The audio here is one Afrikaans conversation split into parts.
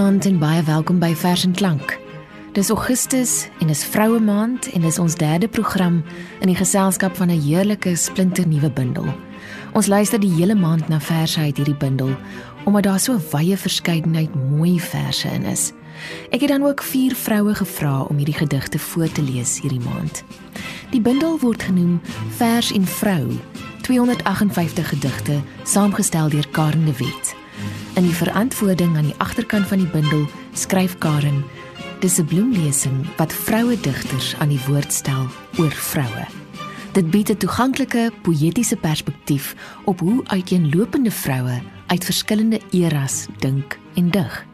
Goeienaand en baie welkom by Vers en Klank. Dis Augustus en dis Vroue Maand en dis ons derde program in die geselskap van 'n heerlike splinternuwe bundel. Ons luister die hele maand na verse uit hierdie bundel omdat daar so 'n wye verskeidenheid mooi verse in is. Ek het dan ook vier vroue gevra om hierdie gedigte voor te lees hierdie maand. Die bundel word genoem Vers en Vrou, 258 gedigte saamgestel deur Karen de Wet. In die verantwoording aan die agterkant van die bundel skryf Karen: "Dis 'n bloemlesing wat vroue digters aan die woord stel oor vroue. Dit bied 'n toeganklike poëtiese perspektief op hoe uiteenlopende vroue uit verskillende eras dink en dig,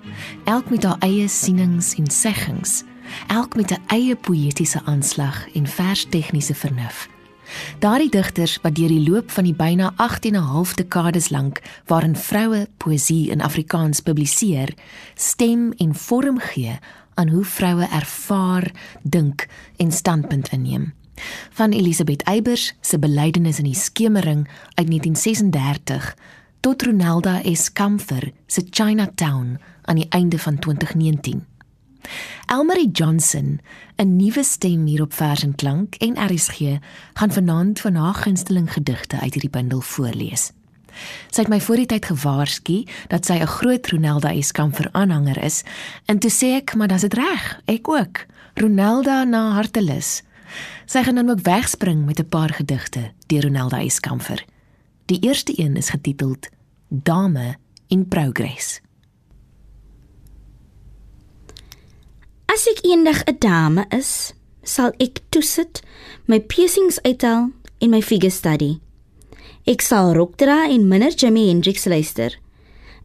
elk met haar eie sienings en seggings, elk met 'n eie poëtiese aanslag en vers tegniese vernuf." Daardie digters wat deur die loop van die byna 18 en 'n half dekades lank waarin vroue poësie in Afrikaans publiseer, stem en vorm gee aan hoe vroue ervaar, dink en standpunt inneem. Van Elisabeth Eybers se belydenis in die skemering uit 1936 tot Ronelda S. Kamfer se Chinatown aan die einde van 2019. Elmarie Johnson, 'n nuwe stem hier op Vers en Klank en RSG, gaan vanaand van haar gunsteling gedigte uit hierdie bundel voorlees. Sy het my voor die tyd gewaarsku dat sy 'n groot Ronelda Eskamfer aanhanger is, en toe sê ek, maar dis dit reg, ek ook. Ronelda na hartelus. Sy gaan dan ook wegspring met 'n paar gedigte deur Ronelda Eskamfer. Die eerste een is getiteld Dame in Progress. As ek eendag 'n dame is, sal ek toesit, my piercings uithaal en my figure study. Ek sal rock dra en minder Jimi Hendrix luister.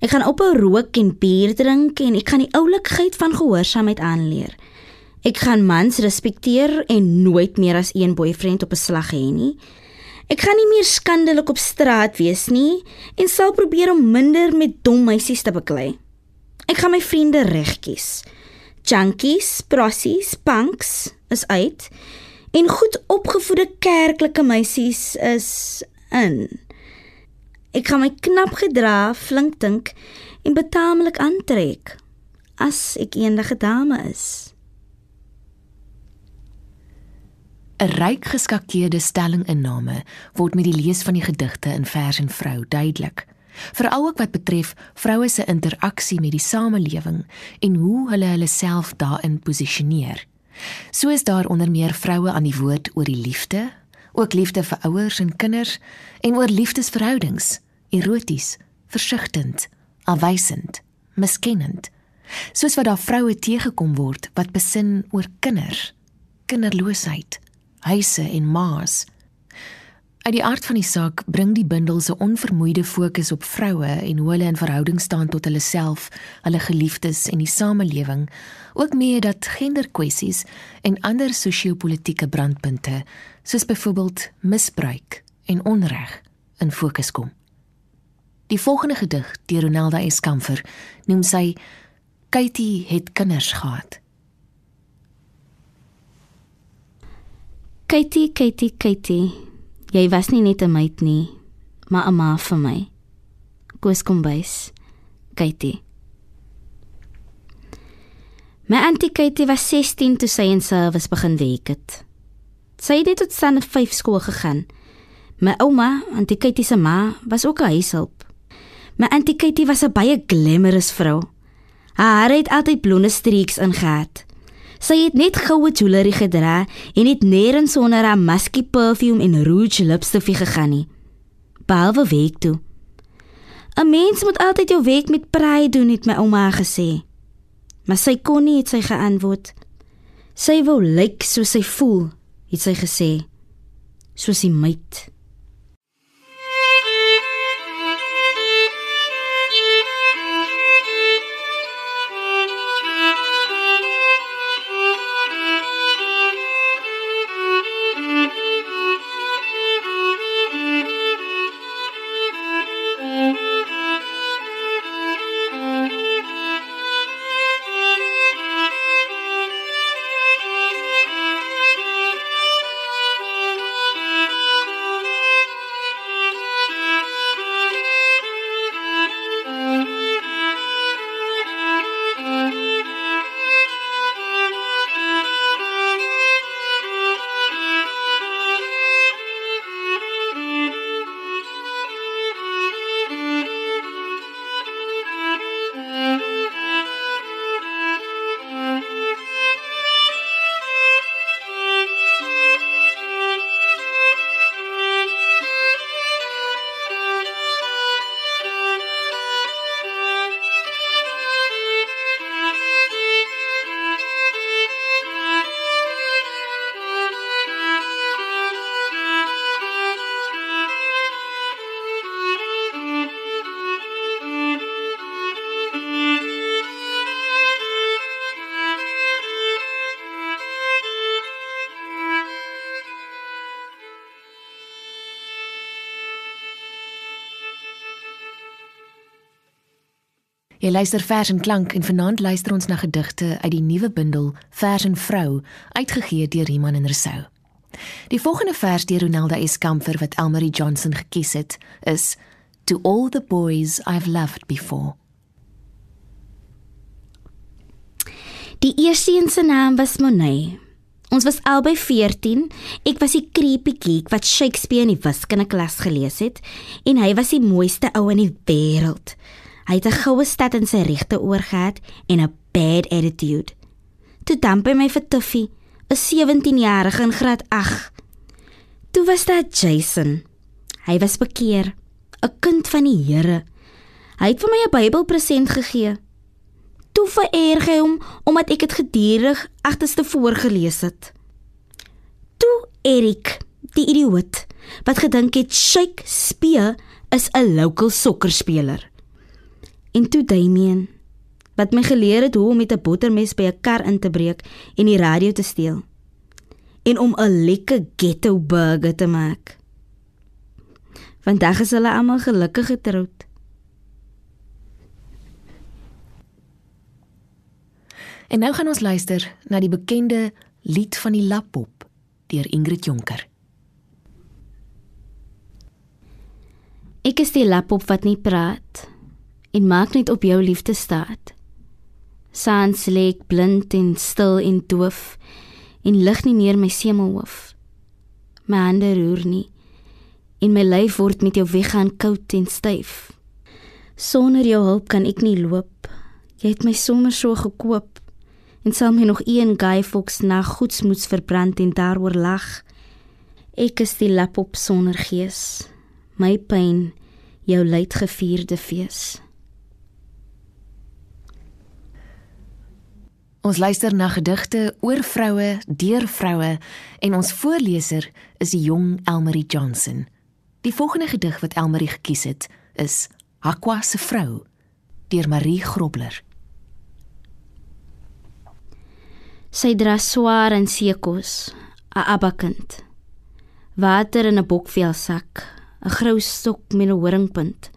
Ek gaan ophou rook en bier drink en ek gaan die oulikheid van gehoorsaamheid aanleer. Ek gaan mans respekteer en nooit meer as een boyfriend op 'n slag hê nie. Ek gaan nie meer skandelik op straat wees nie en sal probeer om minder met dom meisies te beklei. Ek gaan my vriende regkies. Junkies, prossies, punks is uit en goed opgevoede kerklike meisies is in. Ek gaan my knap gedra, flink dink en betaamlik aantrek as ek eendag 'n dame is. 'n Ryk geskakeerde stellinginname word met die lees van die gedigte in vers en vrou duidelik veral ook wat betref vroue se interaksie met die samelewing en hoe hulle hulle self daarin posisioneer. So is daar onder meer vroue aan die woord oor die liefde, ook liefde vir ouers en kinders en oor liefdesverhoudings, eroties, versigtend, afwysend, miskennend. Soos wat daar vroue teëgekom word wat besin oor kinders, kinderloosheid, huise en maas, Uit die aard van die saak bring die bundel se onvermoeide fokus op vroue en hoe hulle in verhouding staan tot hulle self, hulle geliefdes en die samelewing, ook mee dat genderkwessies en ander sosio-politieke brandpunte, soos byvoorbeeld misbruik en onreg, in fokus kom. Die volgende gedig, deur Ronelda Eskamfer, noem sy Katie het kinders gehad. Katie, Katie, Katie. Jy was nie net 'n meid nie, maar 'n ma vir my. Koos kombuis. Katie. My auntie Katie was 16 toe sy in service begin werk het. Sy het tot staan 5 skool gegaan. My ouma, auntie Katie se ma, was ook 'n huishulp. My auntie Katie was 'n baie glamorous vrou. Haar hare het altyd blonde streeks ingehaat. Sy het net goue jewelry gedra en het nêrens sonder haar musky perfume en rouge lipstifie gegaan nie. Behalwe week toe. 'n Mens moet altyd jou week met pride doen, het my ouma gesê. Maar sy kon nie, het sy geantwoord. Sy wou lyk soos sy voel, het sy gesê. Soos 'n meid. Jy luister vers en klank en vanaand luister ons na gedigte uit die nuwe bundel Vers en Vrou, uitgegee deur Iman en Resou. Die volgende vers deur Ronelda Eskamfer wat Elmarie Johnson gekies het, is To all the boys I've loved before. Die eerste een se naam was Monet. Ons was albei 14. Ek was die creepy geek wat Shakespeare in die wiskunde klas gelees het en hy was die mooiste ou in die wêreld. Hy het 'n goue stad in sy regte oor gehad en 'n bad attitude. Toe damp hy my vir Tuffy, 'n 17-jarige in graad 8. Toe was daar Jason. Hy was bekeer, 'n kind van die Here. Hy het vir my 'n Bybel present gegee toe vererg hy hom omdat ek dit gedurig agterste voorgeles het. Toe Erik, die idioot, wat gedink het Shakespeare is 'n local sokkerspeler. En toe Damien, wat my geleer het hoe om met 'n bottermes by 'n kar in te breek en die radio te steel en om 'n lekker ghetto burger te maak. Vandag is hulle almal gelukkig getroud. En nou gaan ons luister na die bekende lied van die lappop deur Ingrid Jonker. Ek is die lappop wat nie praat en maak net op jou liefde staat. Sans lê blind en stil en doof en lig nie meer my semelhoof. My hande roer nie en my lyf word met jou weggaan koud en styf. Sonder jou hulp kan ek nie loop. Jy het my sommer so gekoop en sal my nog een guy fox na goedsmoeds verbrand en daaroor lag. Ek is die lap op sonder gees. My pyn, jou lydgevierde fees. Ons luister na gedigte oor vroue, deur vroue en ons voorleser is die jong Elmarie Johnson. Die volgende gedig wat Elmarie gekies het is Aqua se vrou deur Marie Grobler. Sy dra swaar en seekos, 'n abakind. Water in 'n bokvelsak, 'n grou stok met 'n horingpunt.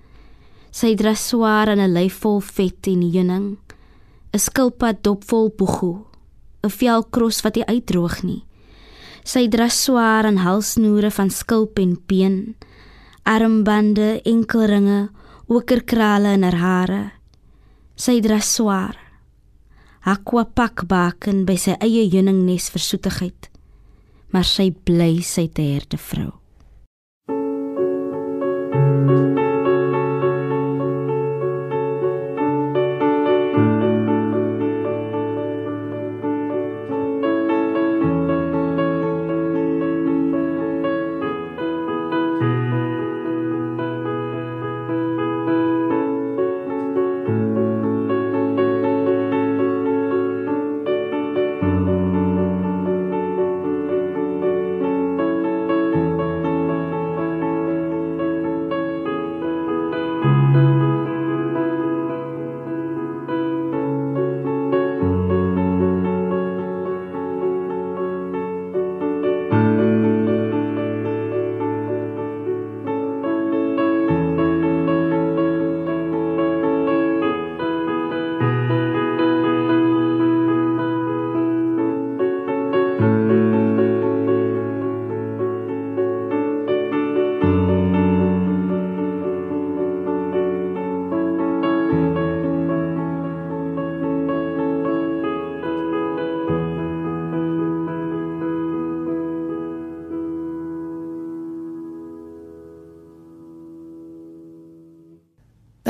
Sy dra swaar in 'n lyf vol vet en heuning, 'n skilpad dop vol boegoe, 'n velkros wat nie uitdroog nie. Sy dra swaar aan halsnoere van skulp en been, armbande, enkelringe, okerkrale in haar hare. Sy dra swaar Aqua pak baken by sy eie heuningnes vir soetigheid. Maar sy bly sy derde vrou.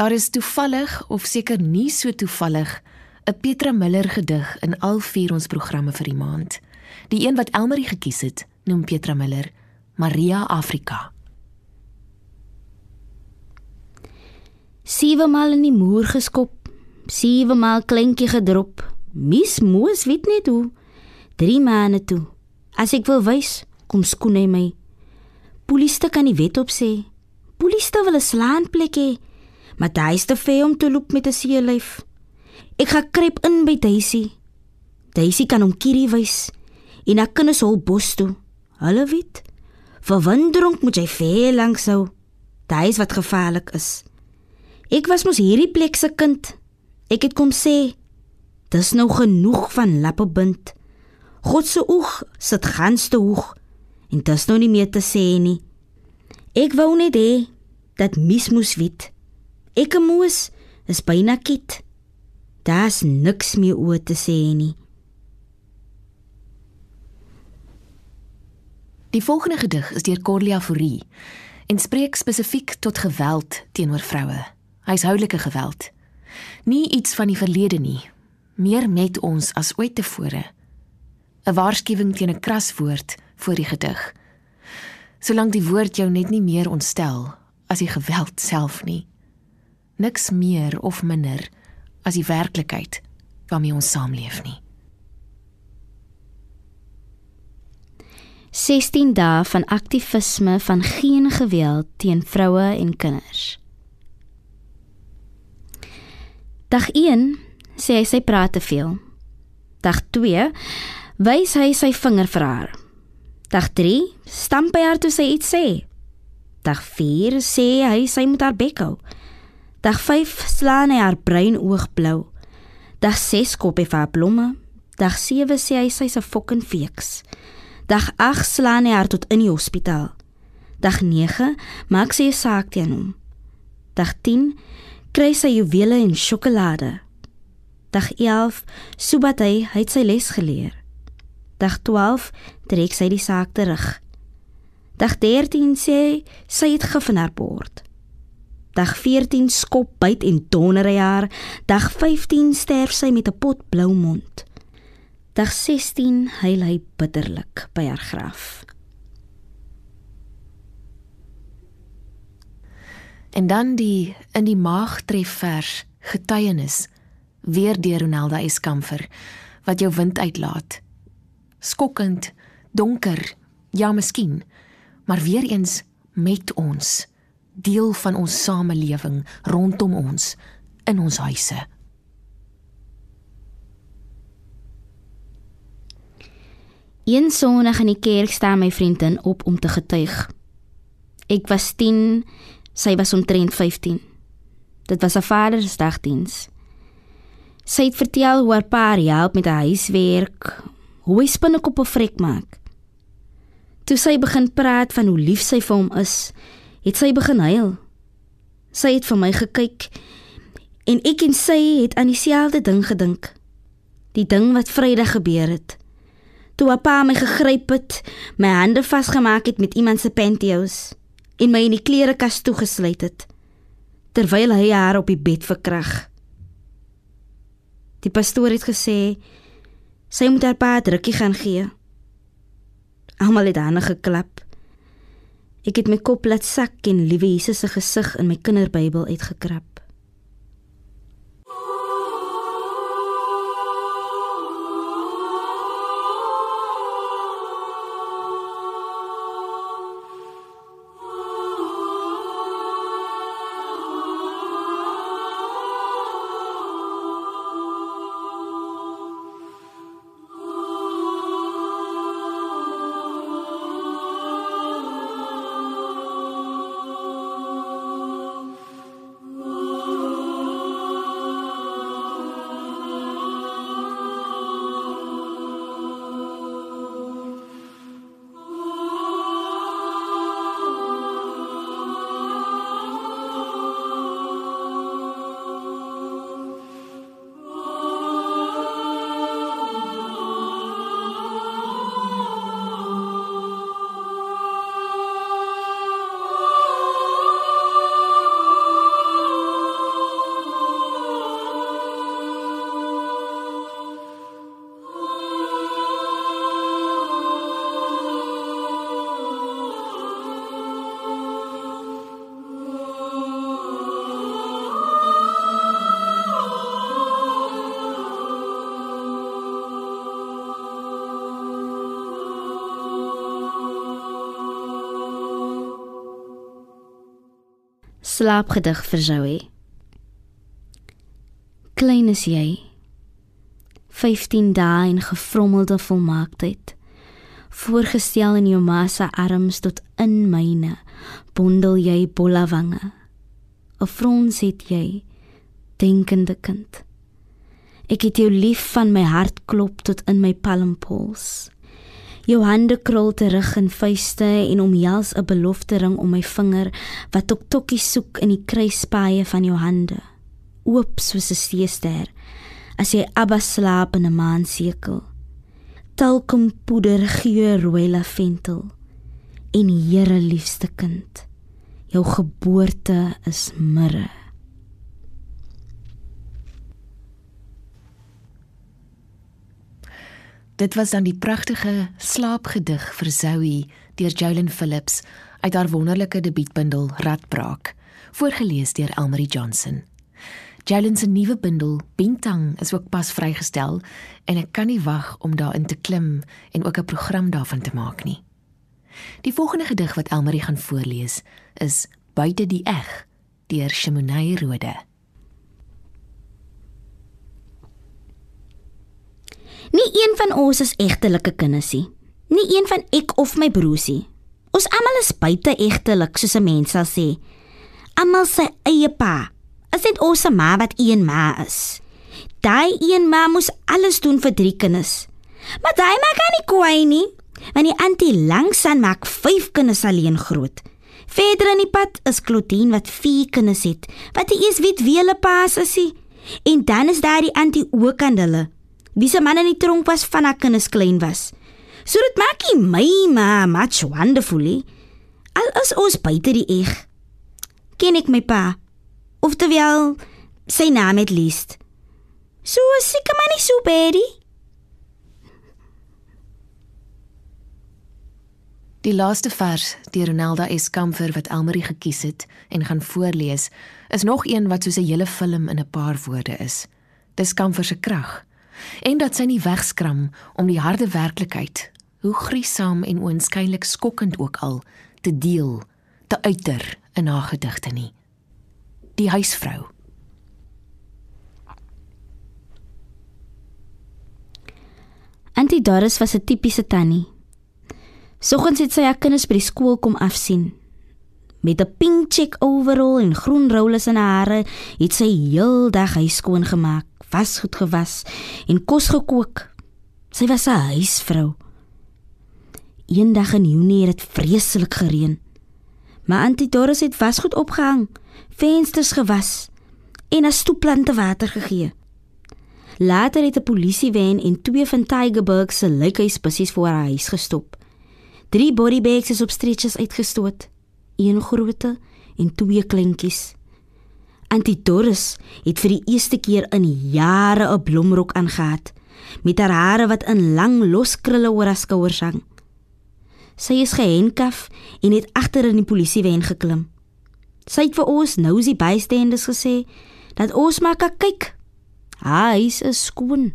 Daar is toevallig of seker nie so toevallig 'n Petra Miller gedig in al vier ons programme vir die maand. Die een wat Elmarie gekies het, noem Petra Miller Maria Afrika. Sewe maal in die muur geskop, sewe maal kleintjie gedrop. Mis moes weet net hoe. 3 maande toe. As ek wil wys, kom skoon hy my. Polisie kan nie wet op sê. Polisie wil 'n slaanplek hê maar hy is te veel om te loop met 'n seelyf. Ek gaan krep in by Daisy. Daisy kan hom kierie wys en ek kan hom bos toe. Hulle weet. Verwondering moet jy veel lank sou. Daai is wat gevaarlik is. Ek was mos hierdie plek se kind. Ek het kom sê, dis nou genoeg van lappebind. God se oog sit gans te hoog en dis nou nie meer te sê nie. Ek wou net hê dat mis moes weet. Ek moes is byna kit. Daar's niks meer oor te sê nie. Die volgende gedig is deur Corlia Fourie en spreek spesifiek tot geweld teenoor vroue. Huishoudelike geweld. Nie iets van die verlede nie, meer met ons as ooit tevore. 'n Waarskuwing teen 'n kras woord voor die gedig. Solank die woord jou net nie meer ontstel as die geweld self nie. Niks meer of minder as die werklikheid waarmee ons saamleef nie. 16 dae van aktivisme van geen geweld teen vroue en kinders. Dag 1 sê hy sy praat te veel. Dag 2 wys hy sy vinger vir haar. Dag 3 stamp hy haar toe sy iets sê. Dag 4 sê hy sy moet haar bek hou. Dag 5 slaan hy haar bruin oog blou. Dag 6 kop hy vir haar blomme. Dag 7 sê hy sy se fucking feeks. Dag 8 slaan hy haar tot in die hospitaal. Dag 9 maak sy 'n saak teen hom. Dag 10 kry sy juwele en sjokolade. Dag 11 sobat hy het sy les geleer. Dag 12 trek sy die saak terug. Dag 13 sê sy het gif in haar bord. Dag 14 skop byt en donder hy haar. Dag 15 sterf sy met 'n pot blou mond. Dag 16 huil hy bitterlik by haar graf. En dan die in die maag tref vers getuienis weer deur Ronelda Eskamfer wat jou wind uitlaat. Skokkend, donker, ja miskien, maar weer eens met ons, deel van ons samelewing rondom ons in ons huise. Een sonnig in die kerk staan my vriendin op om te getuig. Ek was 10, sy was omtrent 15. Dit was 'n Vadersdagdiens. Sy het vertel hoe haar pa help met haar huiswerk, hoe hy spinnekoppe vrek maak. Toe sy begin praat van hoe lief sy vir hom is, het sy begin huil. Sy het vir my gekyk en ek en sy het aan dieselfde ding gedink. Die ding wat Vrydag gebeur het toe 'n pa my gegryp het, my hande vasgemaak het met iemand se pantyhose en my in die klerekas toegesluit het terwyl hy haar op die bed verkrag. Die pastoor het gesê sy moet haar pa 'n drukkie gaan gee. Almal het aan geklap. Ek het my kop laat sak en liewe Jesus se gesig in my kinderbybel uitgekrap. Slaapgedig vir Zoe. Klein is jy. 15 dae in gevrommelde volmaaktheid. Voorgestel in jou ma se arms tot in myne, bondel jy bolla wange. 'n Frons het jy, denkende kind, Ek het jou lief van my hart klop tot in my palmpols. Jou hande krul terug in vuiste en omhels 'n belofte ring om my vinger wat tok tokkie soek in die kruispaaie van jou hande. Oop soos 'n seester as jy Abba slaap in 'n maansekel. Talkum poeder geur rooi lavendel en Here liefste kind. Jou geboorte is mirre. Dit was dan die pragtige slaapgedig vir Zoe deur Jolyn Phillips uit haar wonderlike debuutbundel Radbraak, voorgeles deur Elmarie Johnson. Jolyn se nuwe bundel Bintang is ook pas vrygestel en ek kan nie wag om daarin te klim en ook 'n program daarvan te maak nie. Die volgende gedig wat Elmarie gaan voorlees is Buite die eg deur Shimonay Rode. Nie een van ons is egtelike kinders nie. Nie een van ek of my broersie. Ons almal is buite egtelik, soos 'n mens sal sê. Almal sy eie pa. As dit ons se ma wat een ma is. Daai een ma moes alles doen vir drie kinders. Maar daai ma kan nie kwai nie. Want die antie langsaan maak vyf kinders alleen groot. Verder in die pad is Claudine wat vier kinders het. Wat hy eers weet wie hulle pa is. En dan is daar die antie ook aan hulle wie se man in die tronk was van haar kinders klein was. So dit maak nie my ma much wonderfully. Al is ons buite die eg. Ken ek my pa? Of terwyl sy naam het leest. So seker maar nie so baie. Die laaste vers deur Ronelda Eskamfer wat Elmarie gekies het en gaan voorlees, is nog een wat soos 'n hele film in 'n paar woorde is. Dis Kamfer se krag en dat sy nie wegskram om die harde werklikheid, hoe griesaam en oënskynlik skokkend ook al, te deel, te uiter in haar gedigte nie. Die huisvrou. Antie Doris was 'n tipiese tannie. Soggens het sy haar kinders by die skool kom afsien. Met 'n pink check overall en groen rollers in haar hare, het sy heeldag huis skoon gemaak wasgoed gewas en kos gekook. Sy was 'n huisvrou. Eendag in Junie het dit vreeslik gereën. Maar Auntie Doris het wasgoed opgehang, vensters gewas en 'n stoepplante water gegee. Later het 'n polisiewen en twee van Tigerberg se lykhuisbussies voor haar huis gestop. Drie bodybags is op stretchers uitgestoot, een grootte en twee kleintjies. Auntie Doris het vir die eerste keer in jare 'n blomrok aangetree met haar hare wat in lang los krulle oor haar skouers hang. Sy is gehandkaf en het agter in die polisiewen geklim. Sy het vir ons nosy bystanders gesê dat ons maar kyk. Hy is skoon.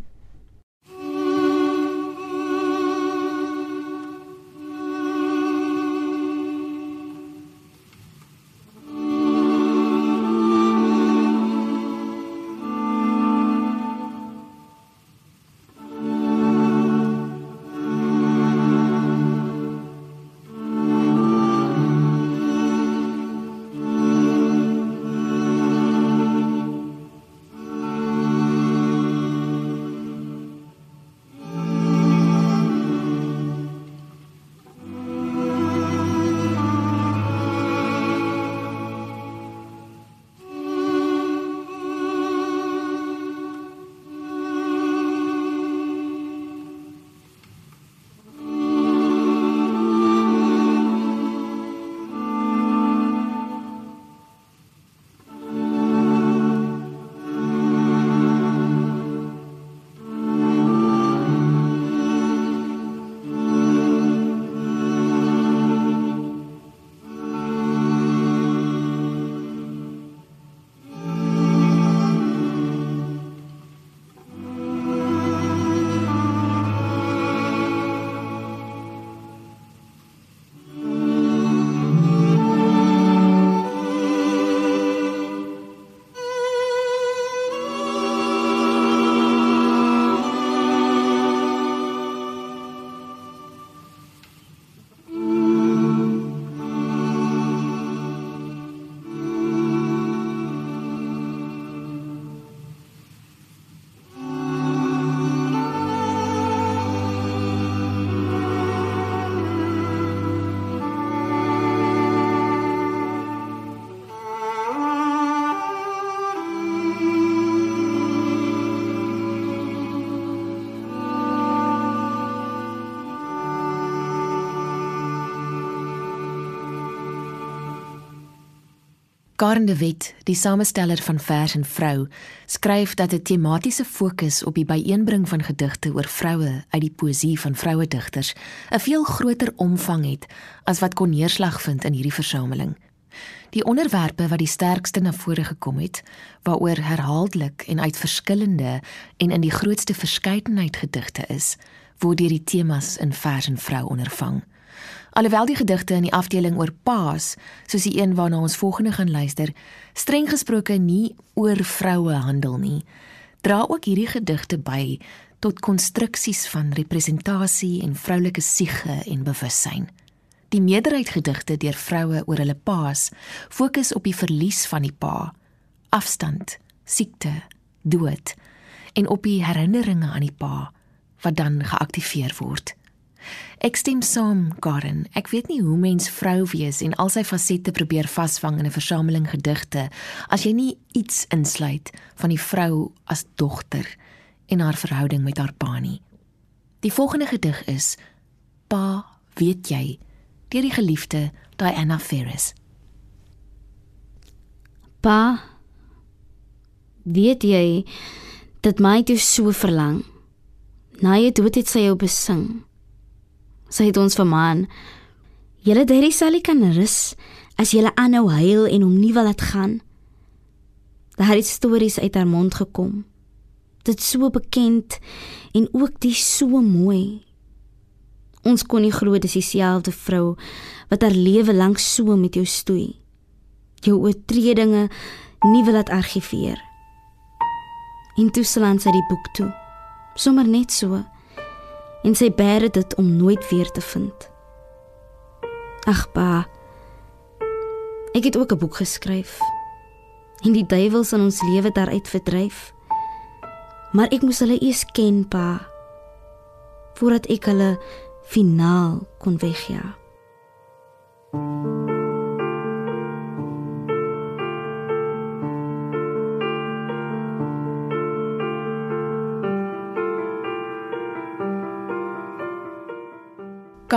Karen de Wet, die samesteller van Vers en Vrou, skryf dat 'n tematiese fokus op die byeenbring van gedigte oor vroue uit die poësie van vroue digters 'n veel groter omvang het as wat kon neerslag vind in hierdie versameling. Die onderwerpe wat die sterkste na vore gekom het, waaroor herhaaldelik en uit verskillende en in die grootste verskeidenheid gedigte is, word deur die temas in Vers en Vrou ondervang. Alhoewel die gedigte in die afdeling oor paas, soos die een waarna ons volgende gaan luister, streng gesproke nie oor vroue handel nie, dra ook hierdie gedigte by tot konstruksies van representasie en vroulike siege en bewussyn. Die meerderheid gedigte deur vroue oor hulle paas fokus op die verlies van die pa, afstand, siekte, dood en op die herinneringe aan die pa wat dan geaktiveer word. Ek stem saam, Karen. Ek weet nie hoe mens vrou wees en al sy fasette probeer vasvang in 'n versameling gedigte as jy nie iets insluit van die vrou as dogter en haar verhouding met haar pa nie. Die volgende gedig is Pa, weet jy, deur die geliefde Diana Ferris. Pa, weet jy dat my toe so verlang. Na jy dood het sy jou besing sy het ons vermaan. Julle Derry Sally kan rus as julle aanhou huil en hom nie wil laat gaan. Daar het stories uit haar mond gekom. Dit so bekend en ook die so mooi. Ons kon nie glo dis dieselfde vrou wat haar lewe lank so met jou stoei. Jou oortredinge nie wil laat argiveer. Intussen laat sy die boek toe. Sommer net so en sy bære dit om nooit weer te vind. Ag pa. Ek het ook 'n boek geskryf. En die duiwels in ons lewe daaruit verdryf. Maar ek moes hulle eers ken, pa, voordat ek hulle finaal kon wegjaag.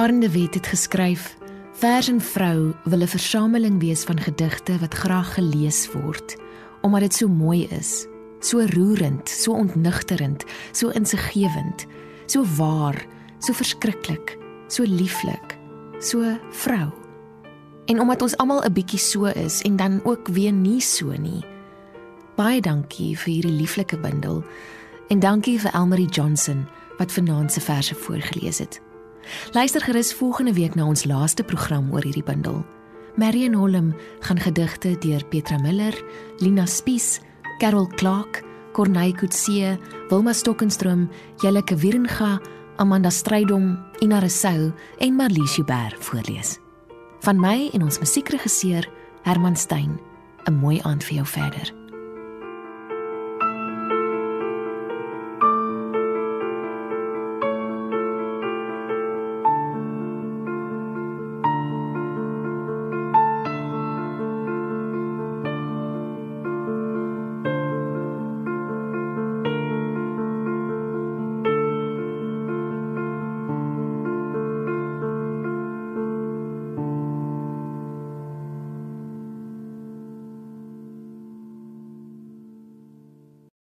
Karen de Wet het geskryf: Vers en vrou wil 'n versameling wees van gedigte wat graag gelees word, omdat dit so mooi is, so roerend, so ontnigterend, so insiggewend, so waar, so verskriklik, so lieflik, so vrou. En omdat ons almal 'n bietjie so is en dan ook weer nie so nie. Baie dankie vir hierdie lieflike bundel en dankie vir Elmarie Johnson wat vanaand se verse voorgeles het. Luister gerus volgende week na ons laaste program oor hierdie bundel. Marion Holm gaan gedigte deur Petra Miller, Lina Spies, Carol Clark, Corneille Coetzee, Wilma Stokenstroom, Jelleke Wierenga, Amanda Strydom, Ina Resou en Marlies Joubert voorlees. Van my en ons musiekregisseur Herman Stein, 'n mooi aand vir jou verder.